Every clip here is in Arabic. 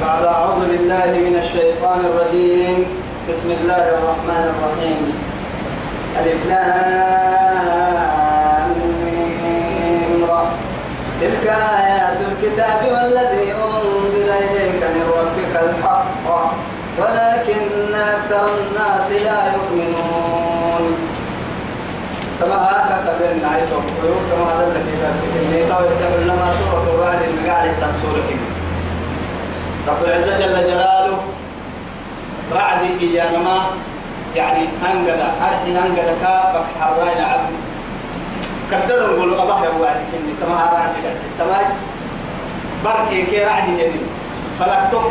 بعد أعوذ بالله من الشيطان الرجيم. بسم الله الرحمن الرحيم. ألف. تلك آيات الكتاب والذي أنزل إليك من ربك الحق. ولكن أكثر الناس لا يؤمنون. كما هكا قبلنا عيتهم كما هذا الذي ترسل النيطة ويتبع لما سورة الرعد المقالة تنسورك رب العزة جل جلاله بعد إياما يعني هنجدا أرحي هنجدا كابك حراين عبد. كدروا نقولوا أباه يا وعد كني تما رعد كاس تماش بركي كي رعد يدي فلكتك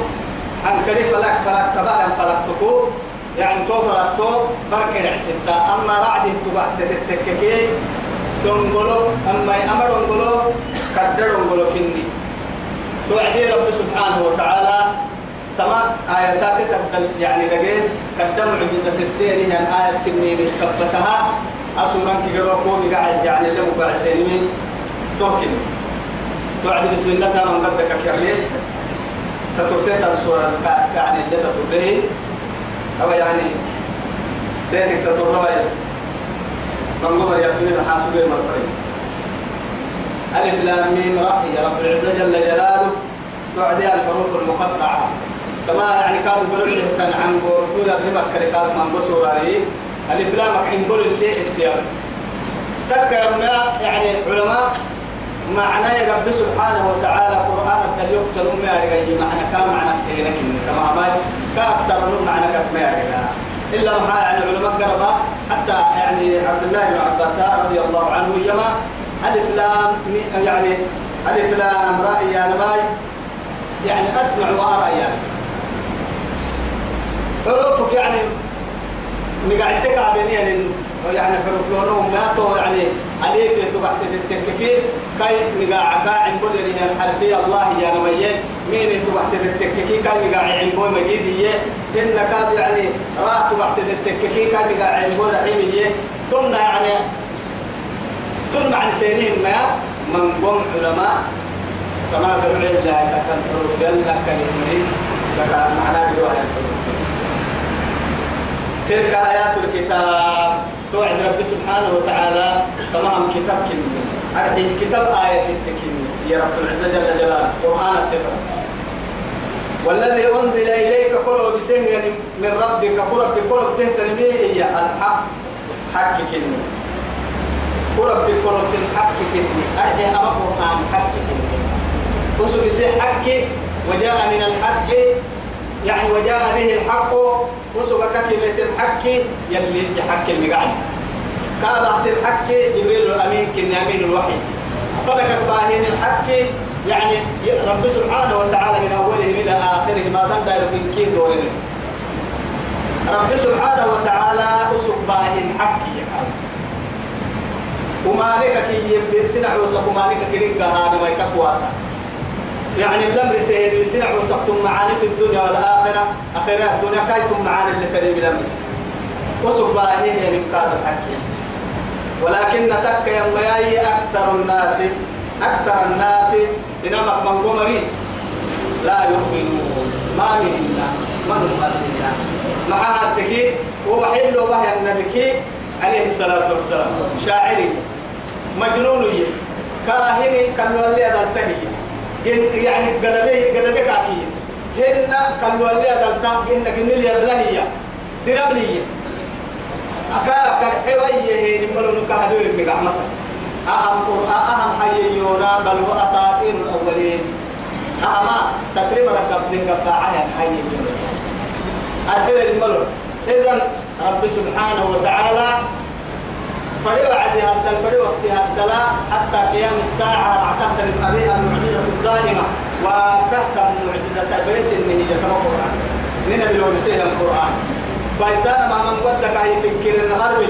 هنكري فلك فلك تبع فلكتكو. يعني تو فلكتو بركي رعستا أما رعد تبع تتككي دونغولو أما أمر دونغولو كدروا نقولوا كني. توعدي رب سبحانه وتعالى. تما آياتك تبدل يعني دقين قدم عجزة الدين. يعني آية كني بسبتها أسورا كي قروكو بقاعد يعني لهم بعسيني توكل. توعد بسم الله من قدك كامل فتبتت السورة يعني جدة تبريه أو يعني تيتك تطرمي من قبل يفني الحاسبين مرفرين ألف لام ميم راء يا رب العزة جل جلاله. تعدي الحروف المقطعة. كما يعني كانوا يقولون كان عن قرطو يا ابن مكة كانوا من بصور ألف لام عن قول اللي اختيار تذكر يعني علماء معنى رب سبحانه وتعالى قرآن الدل يكسر ما يرجع معنى كم معنى كينك كما ما كأكثر من معنى كم يرجع إلا ما يعني علماء قربا حتى يعني عبد الله بن عباس رضي الله عنه يما ألف لام يعني ألف لام رأي يا نباي. يعني أسمع وأرى يعني حروفك يعني مقعدتك عبيني يعني حروف لونهم ما تو يعني أليف تبعت التككي كاي مقاعكا عن بول يعني الحرفية. الله يا نمية مين تبعت التككي كاي مقاع عن بول مجيدية إن كاد يعني راح تبعت التككي كاي مقاع بول رحيمية ثم يعني ثم عن سنين ما من قوم علماء كما الله كان حروف يلا كان يمرين لك معناه بواحد تلك آيات الكتاب. توعد رب سبحانه وتعالى تمام كتاب كني. أرحي كتاب آية التكني يا رب العزة جل جلاله. قرآن التفرق والذي أنزل إليك كله بسهر من ربك قرب بقرب هي الحق حق كني. قرب بقرب الحق كني أرحي أما قرآن حق كني وسو بسهر حق وجاء من الحق يعني وجاء به الحق وسوق كلمة الحق يليس حق المقعد كابت الحق جبريل الأمين كن أمين الوحي فلك باهين الحق يعني رب سبحانه وتعالى من أوله إلى آخره ما داير من كي دورين رب سبحانه وتعالى حق يقال وما لك كي يبين سنع وسق وما لك كي رنقها هذا ما يكفواسا. يعني الأمر سيد بسنع وسقتم معاني في الدنيا والآخرة. أخيرا الدنيا كايتم معاني اللي تريد الأمس وسق باهين يعني كاد الحكي ولكن تك يمياي أكثر الناس أكثر الناس سينما من قمري. لا يؤمنون. ما منا. من أرسلنا. مع هاتك هو حلو به النبي عليه الصلاة والسلام. شاعري مجنون كاهني كانوا اللي أدلته يعني قدبي قدبي كاكي هن كانوا اللي أدلته إن كن اللي أدلهية دربلية أكا كرحوية هي نملون كهدو المقامة أهم قرآن أهم حييونا بل وأساطير الأولين. أما تقريبا ركب نقبع عين حييونا الحوية نملون إذن رب سبحانه وتعالى فريو عدي هذا الفريو وقت هذا حتى قيام الساعة رعتها الأبيع المعجزة الدائمة وتحت المعجزة بيس إنه القرآن. لنا بالوبسيه القرآن. بايسانا ما من قد كاي فكر الغرب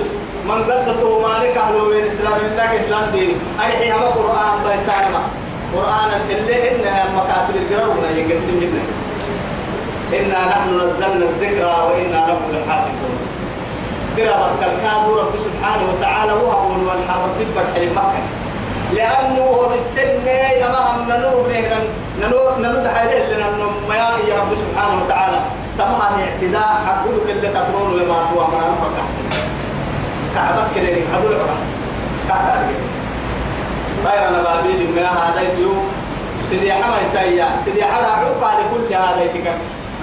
من قد تومانك أهلو بين إسلام الله إسلام ديني. أرحي هم قرآن بايسانا ما. قرآن اللي إن مكاتب القرار يقرسم جدا إنا نحن نزلنا الذكر وإنا له لحافظون دربك الكاد رب سبحانه وتعالى وهبون والحافظ تبت حلم مكة. لأنه هو بالسن يا ما هم ننور ننور ننور دحيله لنا ما رب سبحانه وتعالى. تمها اعتداء حقودك اللي تطرون لما هو من أنفق أحسن كعبك كده حدول عراس كعبك غير نبابيل ما هذا يو سيدي حما يسيا سيدي حما عوقا لكل هذا يتكا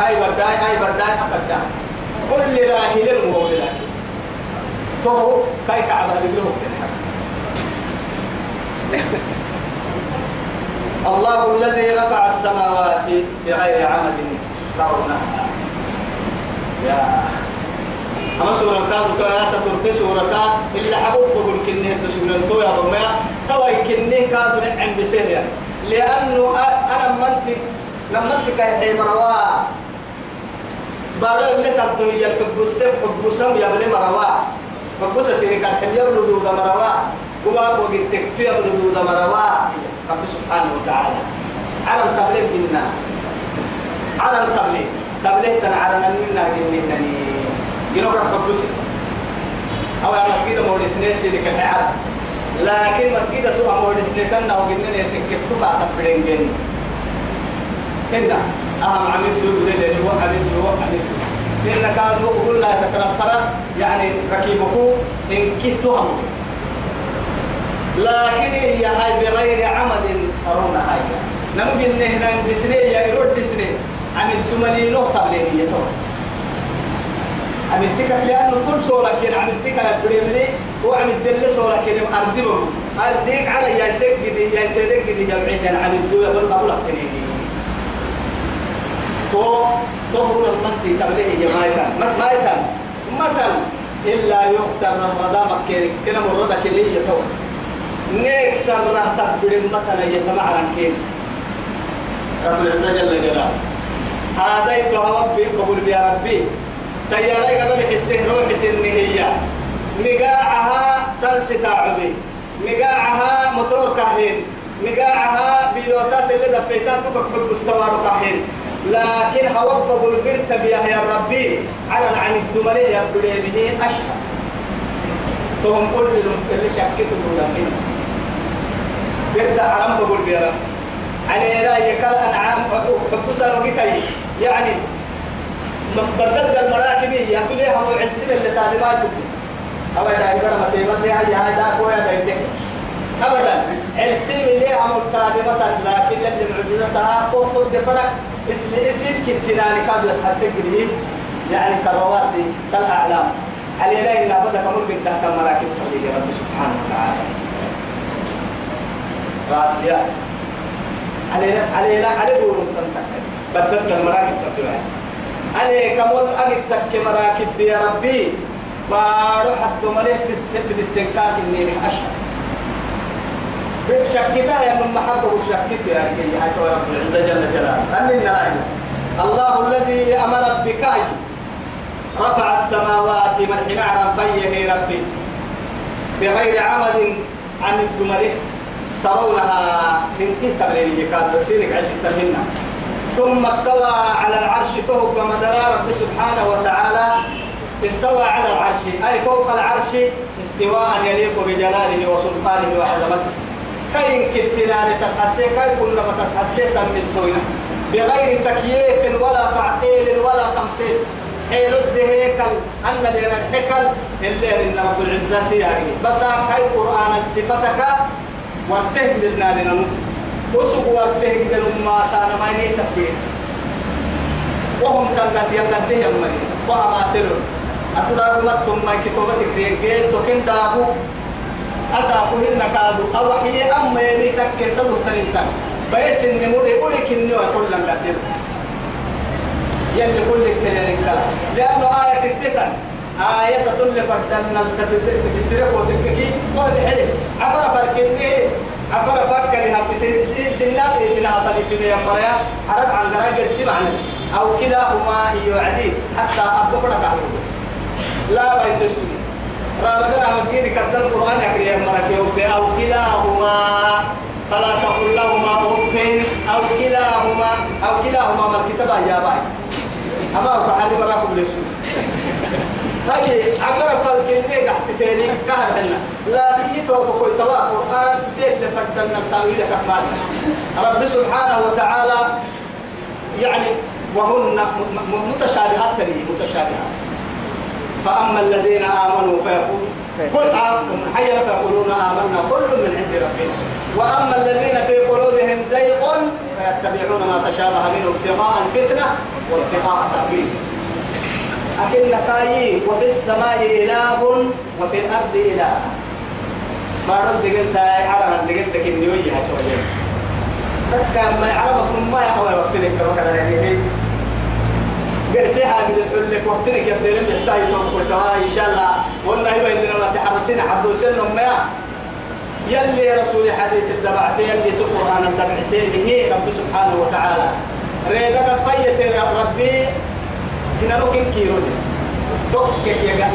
أي برداي أي برداي أفدا كل راهي للمهود لكن تو كاي كعبة بيقولوا الله الذي رفع السماوات بغير عمد ترونها. يا. أما سورة كاد تو يا ترك سورة كاد إلا حبوب بقول كنه تسورة تو يا بما توي كنه كاد نعم بسهر لأنه أنا منتك لما انت كاي حي مروا بارو اللي تبدو هي الكبوس كبوسم يا بني مروا كبوس سيري كان حي يبلو دودا مروا وما بوجي تكتو يبلو دودا مروا رب سبحانه وتعالى على التبليغ منا على التبليغ تبليغ تنعلم منا جنينني جنوب كبوس أو يا مسجد مولى سنيسي لك الحياة لكن مسجد سوى مولى سنيتنا وجنين يتكتب بعد برينجين هنا أهم عمل دور دليل هو عمل هو عمل إن كانوا يقول لا تتنفر يعني ركيبكم إن كنتم لكن هي هاي بغير عمد ترون هاي. نمجي إن هنا دسني يا يرد دسني عم الدمني نو قبلين يتو. عم التكا لأنه كل صورة كده عم التكا بريمني وعم الدل صورة كده أردبه أرديك على يا سجدي يا سجدي جمعين عم الدوية بالقبول أختنيني. ظهر المنتي تبليه يا مايتان مت مايتان مثلا إلا يكسر رمضان مكينك كنا مرضى كده يتو نكسر راه تبدي مثلا يتمع رنكين رب العزة جل جلاله هذا يتوهب قبول يا ربي تياري قبل حسه روح سنه هي مقاعها سنستا عبي مقاعها موتور كاهين. مقاعها بيلوتات اللي دفيتاتك حب السوار كاهين. لكن هوبب البرت بيها يا ربي على العن الدمري يا به أشهر. تهم كل اللي شكيت من برت عرم بقول بيرا. على رأي كل أنعام حبسا وقتي يعني بدلت المراكب يا تليها موعد سنة اللي تعلمات أو إذا يبرا ما تيبت لي هاي هاي داك ويا دايك أبدا السيم اللي عمل قادمة لكن اللي معجزتها قوة الدفرق اسم اسم كتناني كادو يسحسك به يعني كالرواسي كالأعلام. علينا إن أبدا كمل بنتا كمراكب خليه رب سبحانه وتعالى. راسيات علينا علينا على بورو بدلت المراكب تبعي عليه كمل أجدك مراكب يا ربي. بارو حد مليه في السفل السنكاك إني أشهر شكتها يا من محبة وشكت يا رجل هاي رب العزة جل جلاله. أننا الله الذي أمر بكاي رفع السماوات من حمار فيه ربي بغير عمد عن الدمر ترونها من تلك الليل كاد سينك عند التمنى. ثم استوى على العرش فوق مدار رب سبحانه وتعالى. استوى على العرش أي فوق العرش استواء يليق بجلاله وسلطانه وعظمته. كاين كتنا تسحسي كاين كنا تسحسي تم السوينة بغير تكييف ولا تعطيل ولا تمثيل حيل الدهيكل أن لنا الحكل اللي إن رب العزة سياري. بس كاي قرآن صفتك ورسه لنا لنا وسوق ورسه لنا ما سانا ما يتبين وهم كان قد يقدم يمني. وأماتلون أتراكم أتم ما كتبتك ريجيت تكن دابو. أساقهن كادو أو حي أما يلي تك سدو تنتا بيس النمور يقول لك إنه أقول لك قدر يلي يقول لك كلا لأنه آية التتن آية تطل فردنا في السرق وتككي قول حلف. عبر فركني عبر فكرها في سنة من أطلق في يمبريا عرب عن دراجة سمعنا أو كلاهما يعدي. حتى بركة لا بيسسني رامضان مسجد كتب القرآن يكري مرك أو كلاهما. فلا تقل لهما أف أو كلاهما. أو كلاهما من كتب يا باي. أما كحد براكم ليسو. هاي عبر فالكنية قحسفيني كهر حنا. لا يتوفى كوي توا القرآن سيد لفردنا التأويل كمان رب سبحانه وتعالى يعني وهن متشابهات متشابهات. فأما الذين آمنوا فيقول كل حيا فيقولون آمنا كل من عند ربنا. وأما الذين في قلوبهم زيغ فيتبعون ما تشابه منه ابتغاء الفتنة وابتغاء التأويل. أكن كاي وفي السماء إله وفي الأرض إله. ما رد قلت يا عرب قلت وجهها شوية تكا ما يعرف ما يحوى وقتك وكذا يعني قرسي حاجة تقول لك وقتك يا بني محتاج توقف إن شاء الله والله يبين لنا ما تحرسين عبدو سنهم ما يلي رسول حديث الدبعت يلي سقران الدبع سيبه رب سبحانه وتعالى ريدك فيت ربي هنا نكين كيرون توكك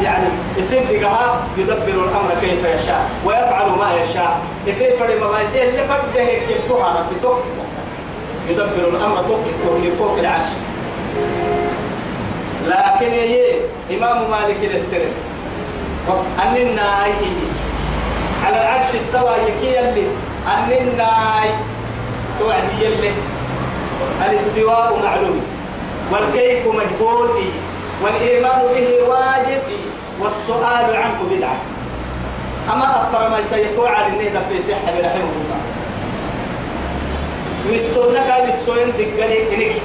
يعني يصير دقها يدبر الامر كيف يشاء ويفعل ما يشاء يصير فرد ما يصير اللي فرد هيك يبتوها ربي توك يدبر الامر توك فوق العرش لكن هي إمام مالك السر أننا هي على العرش استوى يكي يلي. أننا توعد يلي. الاستواء معلوم. والكيف مجهول. والإيمان به واجب. والسؤال عنه بدعة. أما أفكر ما سيتوعد النهدة في صحة برحمه الله. مسونك مسوين دقلي إنك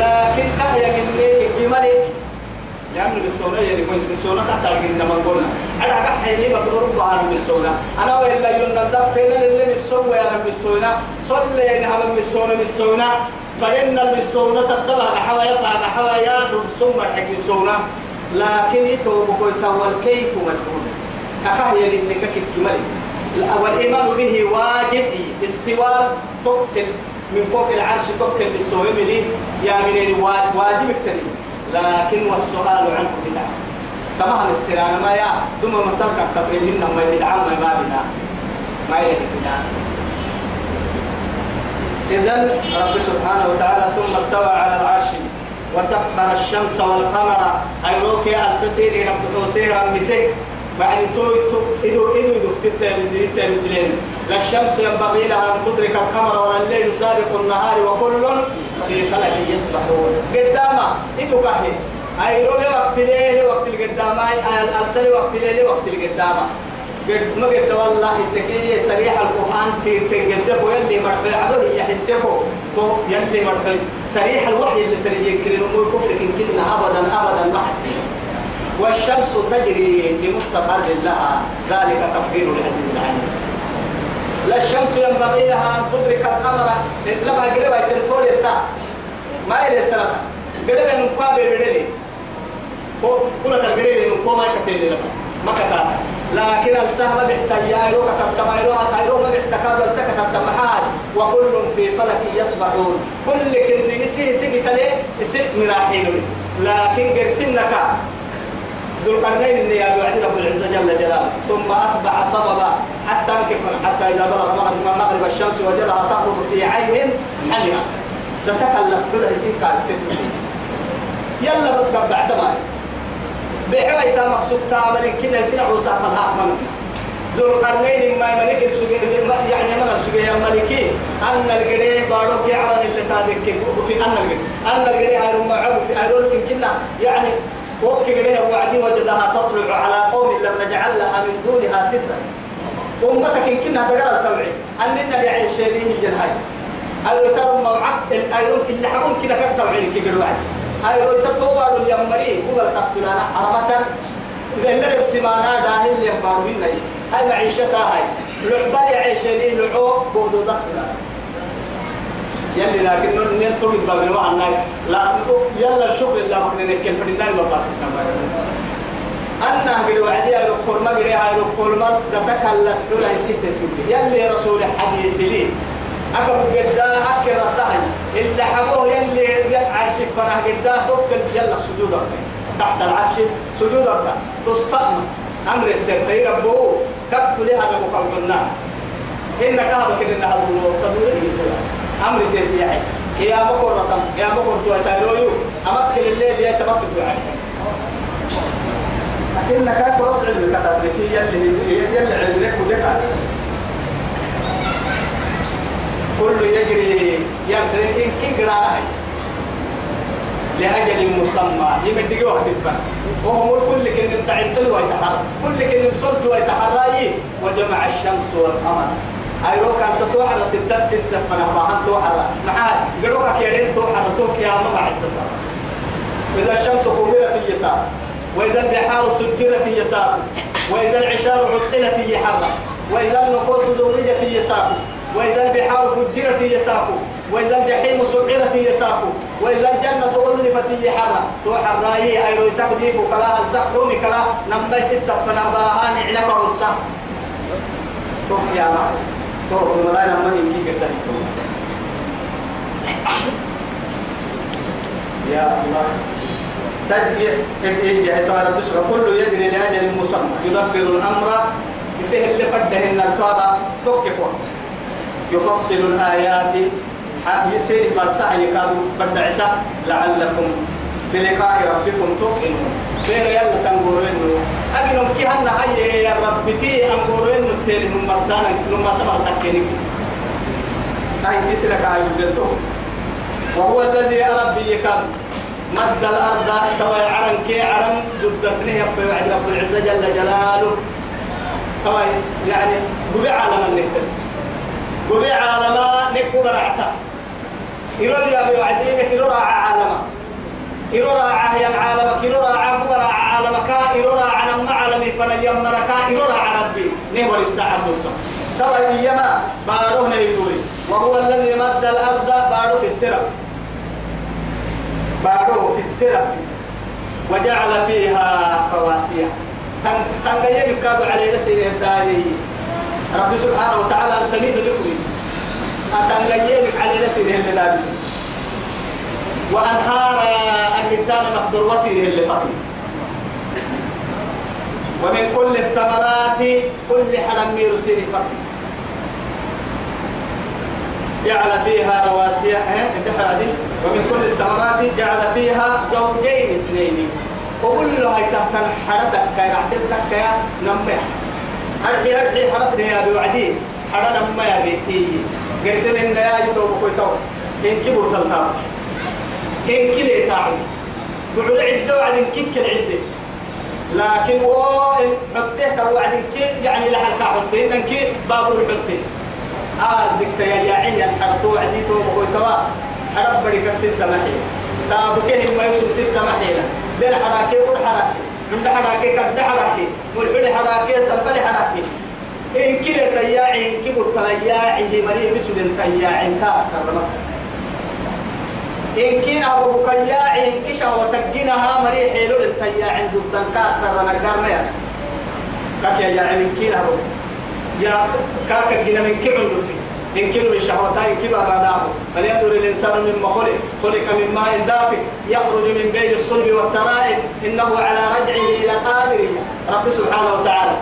لكن أهيا إني بملي لأن بالسونة يعني كويس بالسونة تحت إنما قلنا على كحي لي بقدر بعنا بالسونة أنا وإلا يونا دب فينا اللي بالسونة يا بالسونة صلي يعني هم بالسونة بالسونة فإن البسونة تتبع حوايا فهذا حوايا ربسوم مرحك بالسونة لكن يتوب قلت والكيف مجهول أكهي لإنك كتملي والإيمان به واجب استواء تقتل. من فوق العرش توكل بالسويم لي يا من واجب اكتري لكن والسؤال عنه بدعة تمام السرانة ما يا ثم مثلك التقريب إنهم ما بدعة ما ما بنا ما يهدنا إذن رب سبحانه وتعالى ثم استوى على العرش وسخر الشمس والقمر أيروكي ألسسيري رب حسيرا مسك يعني تو تو إدو إدو إدو تتبدل تتبدلين لا الشمس ينبغي لها أن تدرك القمر ولا الليل سابق النهار وكل في فلك يسبحون. قداما إدو كهي أي روي وقت ليل وقت القدامة. الألسل وقت ليل وقت القدامة. قد ما قد والله التكية سريح القرآن تنقدبه يلي مرحي عدو يحتبه تو يلي مرحي سريح الوحي اللي تريد يكرين أمور كفر كنا أبدا أبدا ما والشمس تجري لمستقر لها. ذلك تقدير العزيز العليم. لا الشمس ينبغي لها أن تدرك القمر. لما قريبا تنطول التا ما يلي ترى قريبا نقابل بدلي كل القريبا نقوم ما يكتين لما ما كتاتا لكن السهم بحتاج يايرو كتبت ما يرو الخيرو ما بحتاج السكت التمحال وكل في فلك يسبحون. كل كن نسي سكت ليه سك مراحين لكن قرسنك ذو القرنين اللي يا وعد رب العزة جل جلاله. ثم أتبع سببا حتى حتى إذا بلغ مغرب مغرب الشمس وجدها تغرب في عين حمئة تتكلم كل يسير كانت تتوسي يلا بس قبل اعتماد بحوي تا مقصود تعمل كنا يسير عوسى فالها أحمد ذو القرنين ما ملك السجيه يعني من السجيه ملكي. أن الجري بارو في عرن اللي تادك. في أن الجري أن الجري هاي معه في أيرون كنا يعني وكي قريها وعدي وجدها تطلع على قوم لم نجعل لها من دونها سترا أمتك إن كنا تقرأ التوعي أننا يعيش شيريه الجنهاي أيرو ترى موعد الأيرون اللي حبون كنا كالتوعي كي قروا أيرو تتوبة اليمري قبل تقتلنا حرمة. اللي ربسمانا داهل يخبروا منا هاي معيشتها هاي. لعبة يعيش لي لعوب بودو دخلنا يلي لكن ننطلق بابن وعنا لا يلا شوف الله مكن نكل فدنا ما باسنا أنا قد وعدي أروكل ما قد أروكل ما دتكلت حول يسيت يلي رسول حديث لي أكبر قدا أكر الدهن اللي حبوه يلي عرش فرح قدا تبكل يلا سجودك تحت العرش سجودك تستقم أمر السر ربو كبت لها نبقى إنك هذا كده إنها تدور تدور أمر تيتي يعني؟ يا بكر رقم يا بكر تو تايرويو أمكن الليل يا تبقى تو يعني لكن كان كروس علم كتاب لك يلي يلي علم لك ودك كل يجري يجري إن قراءة لأجل مسمى يمدق وقت الفن وهم كل كن تعدل ويتحرى كل كن صلت ويتحرى وجمع الشمس والقمر. أيرو كان ستوحر ستة ستة قدوك كيرين توحر توك يا مقع السسا إذا الشمس كبرت اليسار وإذا البحار سجرت اليسار وإذا العشار عطلت اليحر وإذا النفوس زوجت اليسار وإذا البحار فجرت يساق وإذا الجحيم وإذا الجنة أزلفت يحرى توحر رأيي أيرو تقديف كلا السحرون كلا نمبي ستة فنباهان علمه السح يا توح الملايين من يجي قدام يا الله. تجي إيه رب كل يجري لأجل مسمى. يدبر الأمر يسهل لفده إن الكابة توكي يفصل الآيات. يسير مرسع يكاد بدعسا لعلكم بلقاء ربكم توقنون خير يلا تنقرين أجنم كي هنا هاي يا رب تي أنقرين التاني. من مسانا من مسانا تكيني. هاي كسرك هاي بدلتو وهو الذي ربي يكاد. مد الأرض توي عرن كي عرن. ضدتني يبقى وعد رب العزة جل جلاله. توي يعني قبع عالم النكتل قبع عالم نكو برعتا يرول يا بيوعدين يرول عالم يرول يا العالم يرول عبر عالم كا يرول عن عالم فن يمركا يرول ربي. نهور الساعة الصبح توي يما بارو نيتوري وهو الذي مد الأرض بارو في السرب. بارو في السرب. وجعل فيها رواسي تنقيم كادوا عليه سيره الداري. رب سبحانه وتعالى أن تميد لكم أتنقيم عليه سيره الداري. وأنهار الإنسان مقدر وسيره اللي فقير ومن كل الثمرات كل حرم يرسل فقير جعل فيها رواسي ومن كل الثمرات جعل فيها زوجين اثنين. له هاي تحت حرتك كاي راح تلتك يا نمي أرحي أرحي حرتني يا بوعدي حرا نمي يا بيتي. قرسل إن يا جتو بكوي تو إن كبر إن كلي تاعي. بقول عدة وعد إن كيك العدة لكن هو حطيه كان وعد كي يعني لحلقة حطيه إن كي بابور حطيه آه دكتا يا عين حرتو وعدي تو بكوي توا. حرب بريك ستة محي تابكه ما يوصل ستة محينا دير حراكي ور حراكي. عند حراكي كد حراكي. والحل حراكي سلفل حراكي. إن كلا تياعي كبر تياعي مريم بسول تياعي كاسر ما إن كنا أبو كياعي كشا وتجينها مريم حلو التياعي ضد كاسر نقدر ما كاك يا من كنا أبو. يا كاك كنا من كبر فيه. إن كل من شهوتين كبر رداه فلينظر الإنسان مما خلق خلق من ماء دافق يخرج من بين الصلب والترائب إنه على رجعه إلى قادر رب سبحانه وتعالى.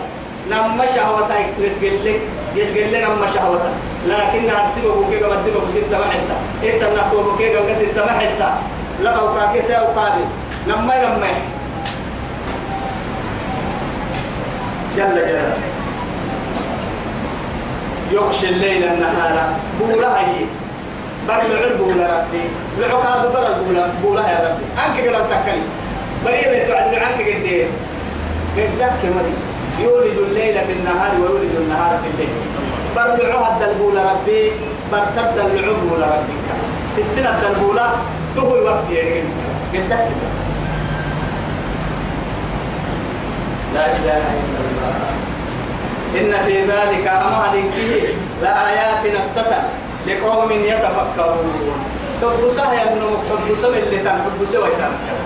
نما شهوتين يسجل لك. يسجل لنا نما شهوتين لكن عسيبه كيكا مدبه ستة محلتا إنت نقوم كيكا ستة محلتا لقوا كاكسة وقادر نما نما جل جلاله. يغشي الليل النهار. بولا هي بر لعل بولا ربي. لعك هذا بر بولا بولا يا ربي. عنك قد تكلم بريء تعدل عنك قد قدك مري يولد الليل في النهار ويولد النهار في الليل. بر لعو هذا البولا ربي بر تبدا اللعب بولا ربي ستنا الدلبولا تهو الوقت يعني قدك لا إله إلا الله. إن في ذلك أمر فيه لآيات نستتر لقوم يتفكرون. تبصها يا ابن تبص اللي تنبص ويتنكر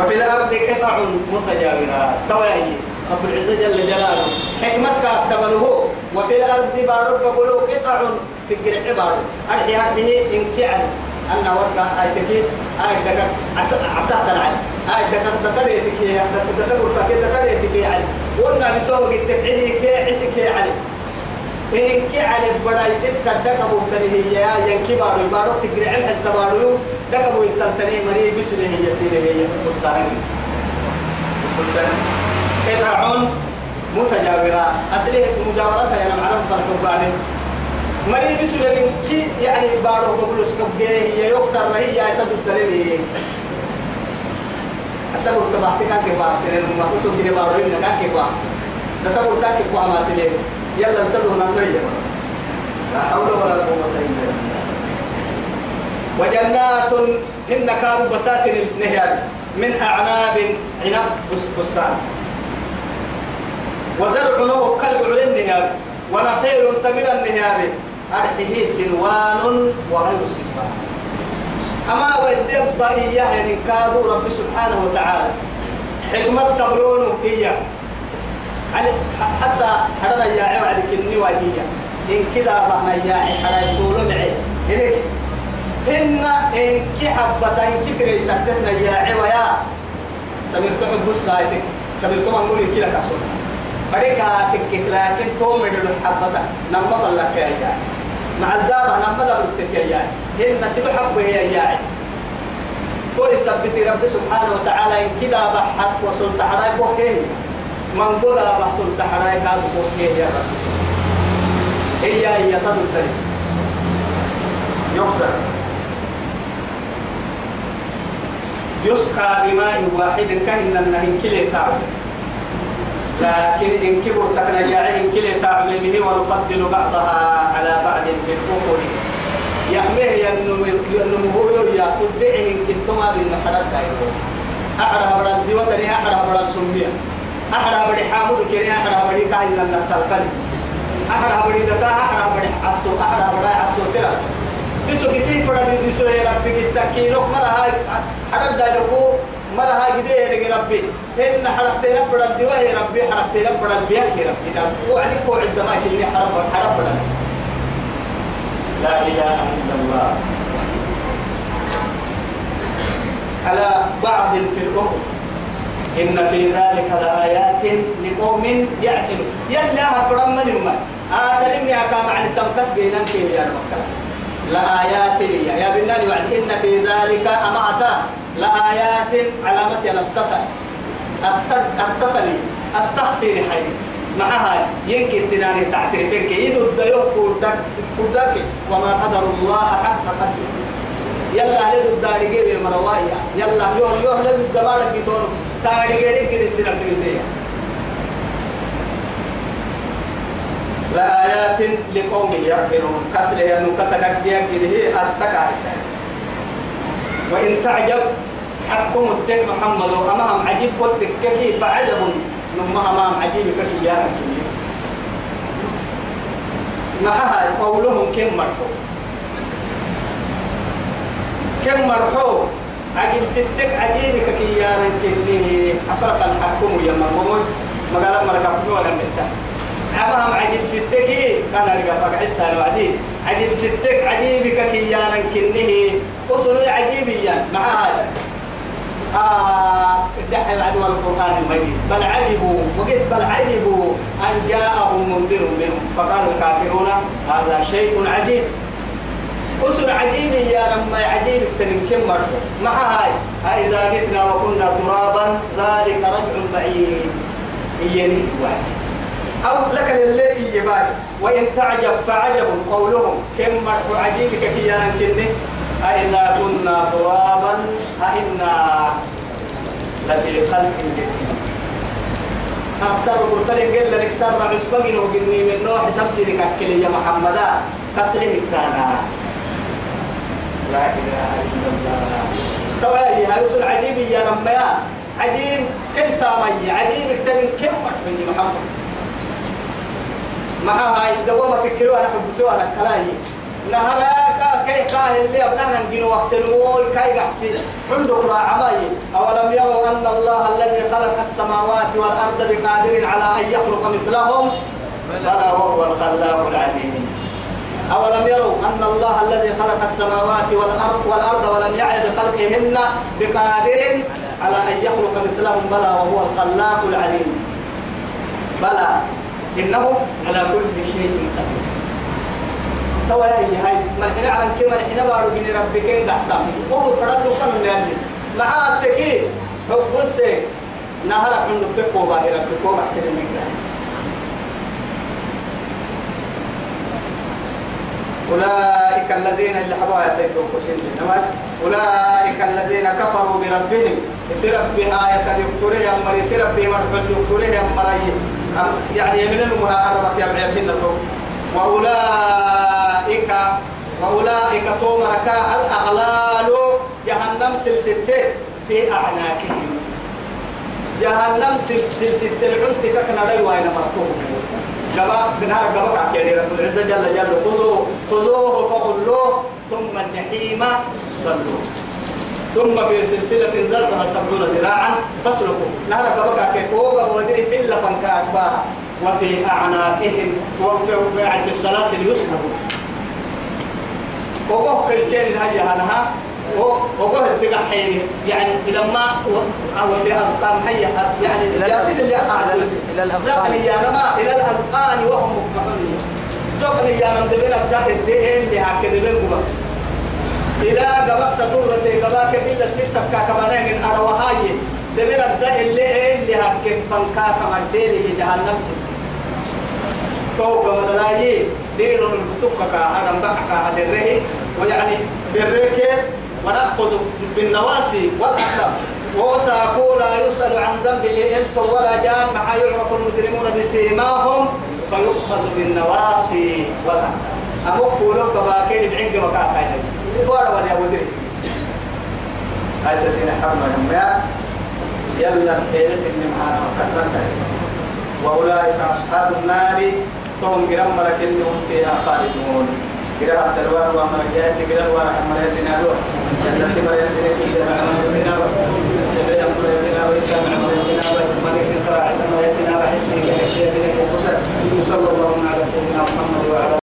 وفي الأرض قطع متجاورات. توائي رب العزة جل جلاله. حكمتك أكتبله وفي الأرض بارك بقولوا قطع تقرع بارك. أرحي أرحي إنكعه أن ورقة آيتك. آيتك. عسى تلعب آيتك. تتريتك. تتبرتك تتريتك. يعني. قلنا بسوق التبعيدي كي عسك كي علي إن كي علي بداي ست دك أبو تريه يا ينكي بارو بارو تقرع الحد بارو أبو التلتني مري بسله هي سيره هي قصارين قصارين قطع متجاورة. أصله مجاورة يا معلم فرق بعدين مري بسولين كي يعني بارو بقول سكبيه هي يكسر هي الدليل. أسأل كباحتي كان كباحتي لأنه ما أسوق كده بارو إنك كان كباحتي ده تقول تاكي قوامات ليه؟ يلا نسلوه نمرية لا حول ولا قوة إلا بالله. وجنات إن كانوا بساتر النهيان من أعناب عنب بستان. وزرع نو كالعل النهيان ونخيل تمر النهيان. أرحه سنوان وغير سنوان. أما ودب إياه إن كادوا رب سبحانه وتعالى. حكمة تبلون إياه حتى حرنا يا عوالك النواجية إن كذا بحنا يا حرا يسولو معي هيك إن إن كي حبة إن كي كري تحتنا يا عوايا تمر تحب السايدك تمر تما نقول كلا كسر فريقا تكك لكن توم من الحبة نما بلك يا يا مع الدابة نما دبرت يا يا إن سيد حبة يا يا كل سبت رب سبحانه وتعالى إن كذا بحر وصلت حراك وكيه من قول بحصل تحراي كاد بوكيه يا رب هي هي تدل يكسر يسقى بماء واحد كهن النهن كلي تعب لكن إن كبر تكنجاع إن كلي تعب منه ونفضل بعضها على بعض في الأخر يحميه ينمو يا تدعيه إن كنتما بالنحرات دايرو أحرى برد ديوتني أحرى برد سمية أحرى بدي حامد كريم أحرى بدي كاين لنا سالكني أحرى بدي دكا أحرى بدي عسو أحرى بدي عسو سرا. بسو كسي فدا بسو يا ربي كتاكينو مرة هاي حرد دايلكو مرة هاي كده يا ربي. هن حرقتنا بدل دوا يا ربي. حرقتنا بدل بيا يا ربي. ده وعدي كوع الدماء كني حرب. حرب بدل لا إله إلا الله. على بعض في الأمر إن في ذلك لآيات لقوم يعقلون. يلا من الماء آتلمني أكام عن سمكس بينان كي يا مكة لآيات يا بناني وعد. إن في ذلك أمعتا لآيات علامة أستطر أستط أستطري أستحسين حيني معها يمكن تناني تعترفين كي يدو الديوه كودك كودك. وما قدر الله حق قدره. يلا هذا الدار جيب المرواية يلا يوه يوه هذا الدبارة بيتون تاري جيب كده سنة فيزية لآيات لقوم يعقلون. كسر أنه كسر كيان كده أستكار. وإن تعجب حكم التك محمد أمام عجيب قلت كي فعجب. نمها أمام عجيب كي يا معها قولهم كم مرحوم كم مرحو. عجيب ستك عجيبك كي يانا كنيه أفرق الحكم يا مامون مقالا مرقب ولا متا عمام عجيب ستك كان رقبك عسى الوعدين عجيب ستك عجيبك كي يانا كنيه وصلوا عجيبيا. مع هذا. آه الدحي بعد القرآن المجيد. بل عجبوا. وقلت بل عجبوا. أن جاءهم منذر منهم. فقال الكافرون هذا شيء عجيب. أسر عجيب يا لما عجيب تنم كم مرة. مع هاي. هاي إذا متنا وكنا ترابا ذلك رجع بعيد. إيني واحد أو لك للي إيباي وإن تعجب فعجب قولهم. كم مرة عجيبك كي ينكني أئذا كنا ترابا أئنا لفي خلق جديد. أكثر قلت لك قل لك سر عسبقين وقلني من نوح حساب سيرك أكلي يا محمدا. كسره التانا لا إله إلا الله. توالي هاي رسول عجيب يا رميا عجيب كنت مي عجيب أكتر كم من محمد. مع هاي دوما فكروا أنا بسوا أنا كلاي نهارك كي كاه اللي أبنانا نجينا وقت المول كي قحسين عندك راعمي أولم يروا أن الله الذي خلق السماوات والأرض بقادر على أن يخلق مثلهم؟ بلى وهو الخلاق العليم. أولم يروا أن الله الذي خلق السماوات والأرض والأرض ولم يعي بخلقهن بقادر على أن يخلق مثلهم. بلى وهو الخلاق العليم. بلى. إنه على كل شيء قدير. توا هي هاي ما إحنا على كم إحنا بارو بين ربك إن دحسام هو فرد لو كان نعمل مع التكي بس نهار من نفكوا باهي ربك أحسن من الناس أولئك الذين اللي حبوا يتيتوا قسين أولئك الذين كفروا بربهم. يصير بها يكاد يكفره يا مري يصير بها يكفره يا مري يعني يمنن مها أربك يا بعيبين وأولئك وأولئك تومرك الأغلال جهنم سلسلته في أعناقهم. جهنم سلسلة العنت كنا لا يوين مرتوه جبا بنار جبا كعكيري رب العزة جل جل خذوه خذوه فغلوه ثم الجحيم صلوه. ثم في سلسلة ذرعها سبعون ذراعا فاسلكوا نهر جبا كعكيري فوق ودري إلا فانكا وفي أعناقهم وفي في السلاسل وقف في الجيل هيا هنها وقف الدقحين يعني لما أو بأذقان هيا يعني ياسين اللي إلى الأذقان. يا نما إلى الأذقان وهم مقطعون زقني يا نم دبنا الدين اللي هكذا بنقوا إلى قبضت طولة قباك إلا ستة كاكبانين أروهاي دبنا بدا اللي اللي هكذا فنكا كما الدين جهنم سلسل فوق مدلاي دير البتوكا هذا بقى هذا الرهي. ويعني بالريك ونأخذ بالنواسي والأقدام وساقوا لا يسأل عن ذنبه إنس ولا جان مع يعرف المجرمون بسيماهم فيؤخذ بالنواسي والأقدام أمك فولو كباكين بعينك وكاكاين فورا ولا ودري هاي سينا حرمة يا يلا الحيلس اللي معانا وكتبت وأولئك أصحاب النار توم جرام مركين هم فيها خالدون جرام الدروار ومرجعات جرام ورحم مريتنا له جنة مريتنا كيشة مريتنا سبيل مريتنا وإسلام مريتنا وملك سنقرأ حسن مريتنا وحسن كحجة وصلى الله على سيدنا محمد وعلى